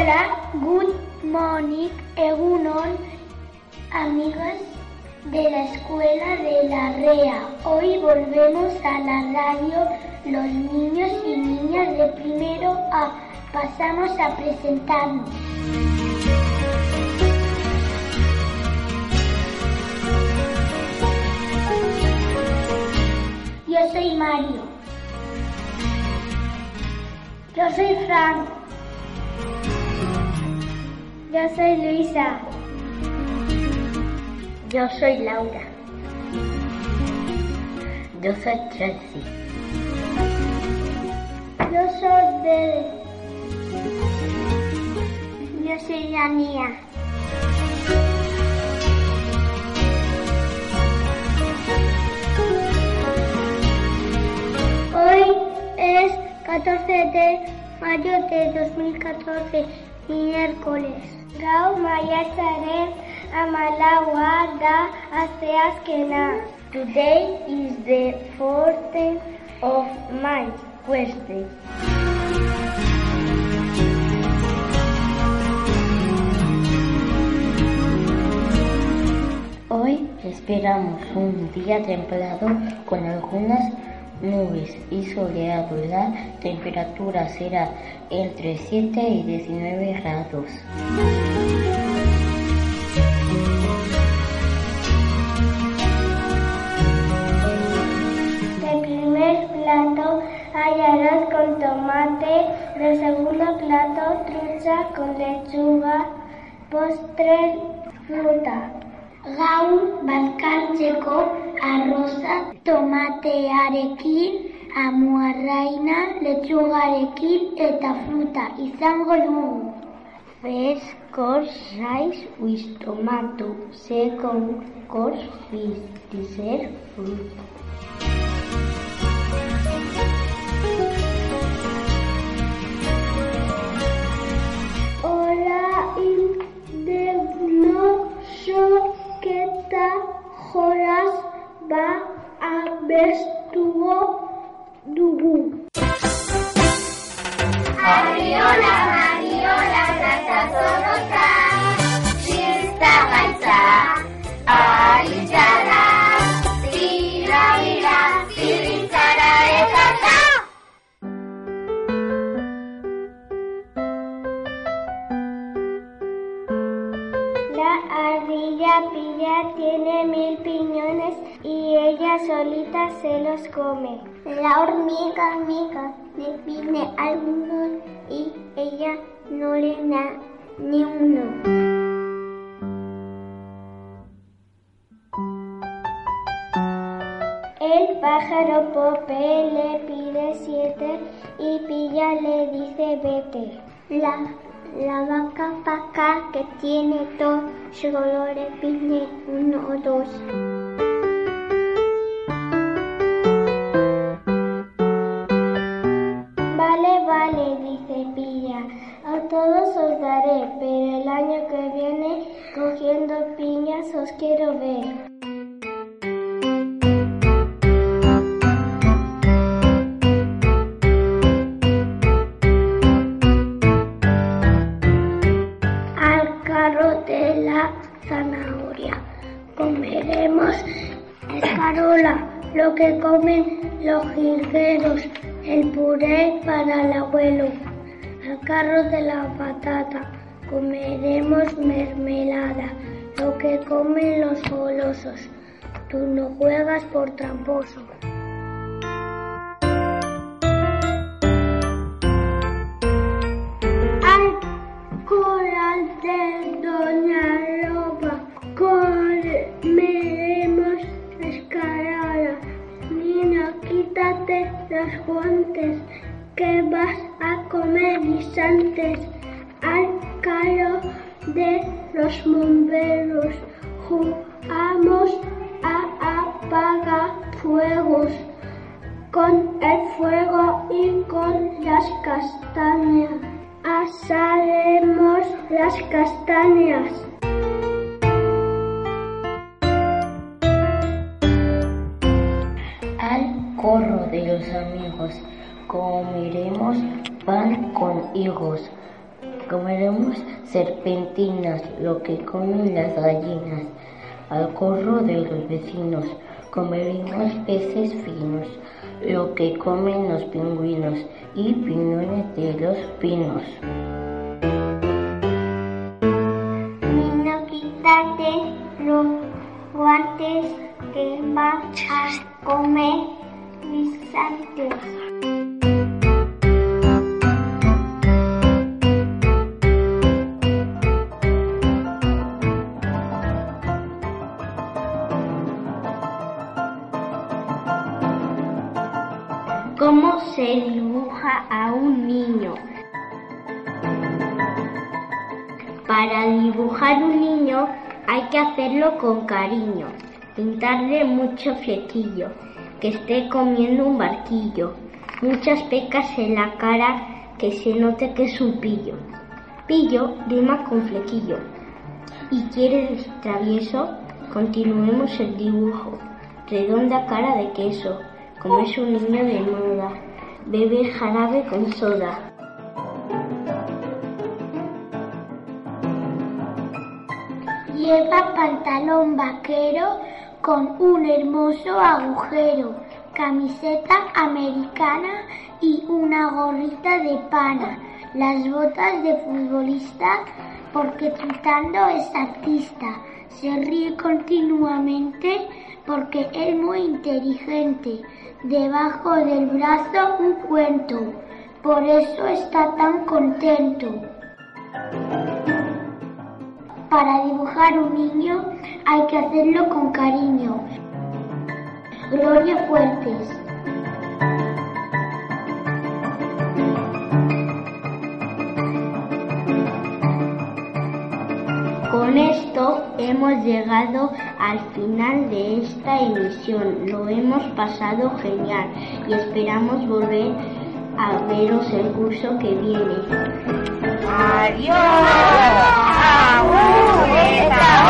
Hola, good morning, Egunon, amigos de la escuela de la REA. Hoy volvemos a la radio los niños y niñas de primero A. Pasamos a presentarnos. Yo soy Mario. Yo soy Frank. Soy Luisa. Yo soy Laura. Yo soy Chelsea. Yo soy Bebe. Yo soy Dania. Hoy es 14 de mayo de 2014, miércoles. Today is the 14th of March, Wednesday. Hoy esperamos un día templado con algunas nubes y soleado. La temperatura será entre 7 y 19 grados. Arroz con tomate, de segundo plato trucha con lechuga, postre fruta. Gaur bazkaltzeko arroza tomatearekin, amuarraina, lechugarekin eta fruta izango dugu. First course rice with tomato. Second course fish. Dessert fruit. Arriola, Mariola, Grata Zorota, Txista gaitza, Aritzara, Tira, Bira, Ziritzara eta ta! La ardilla pilla tiene mil piñones y ella solita se los come. La hormiga amiga le pide algunos y ella no le da ni uno. El pájaro Pope le pide siete y Pilla le dice vete. La, la vaca paca que tiene dos solo le pide uno o dos. Cogiendo piñas os quiero ver. al carro de la zanahoria. Comeremos escarola, lo que comen los jilgueros, el puré para el abuelo. Al carro de la patata, comeremos mermelada, lo que comen los golosos. Tú no juegas por tramposo. quítate los guantes que vas a comer guisantes de los bomberos. Jugamos a apagar fuegos con el fuego y con las castañas. Asaremos las castañas. Al corro de los amigos comeremos pan con higos. Comeremos serpentinas, lo que comen las gallinas. Al corro de los vecinos comeremos peces finos, lo que comen los pingüinos y piñones de los pinos. A un niño? Para dibujar un niño hay que hacerlo con cariño, pintarle mucho flequillo, que esté comiendo un barquillo, muchas pecas en la cara, que se note que es un pillo. Pillo rima con flequillo. Y quiere travieso, continuemos el dibujo. Redonda cara de queso, como es un niño de moda, bebe jarabe con soda. Lleva pantalón vaquero con un hermoso agujero, camiseta americana y una gorrita de pana, las botas de futbolista porque tratando es artista, se ríe continuamente porque es muy inteligente, debajo del brazo un cuento, por eso está tan contento. Para dibujar un niño hay que hacerlo con cariño. Gloria Fuertes. Con esto hemos llegado al final de esta emisión. Lo hemos pasado genial y esperamos volver a veros el curso que viene. Adiós. Aún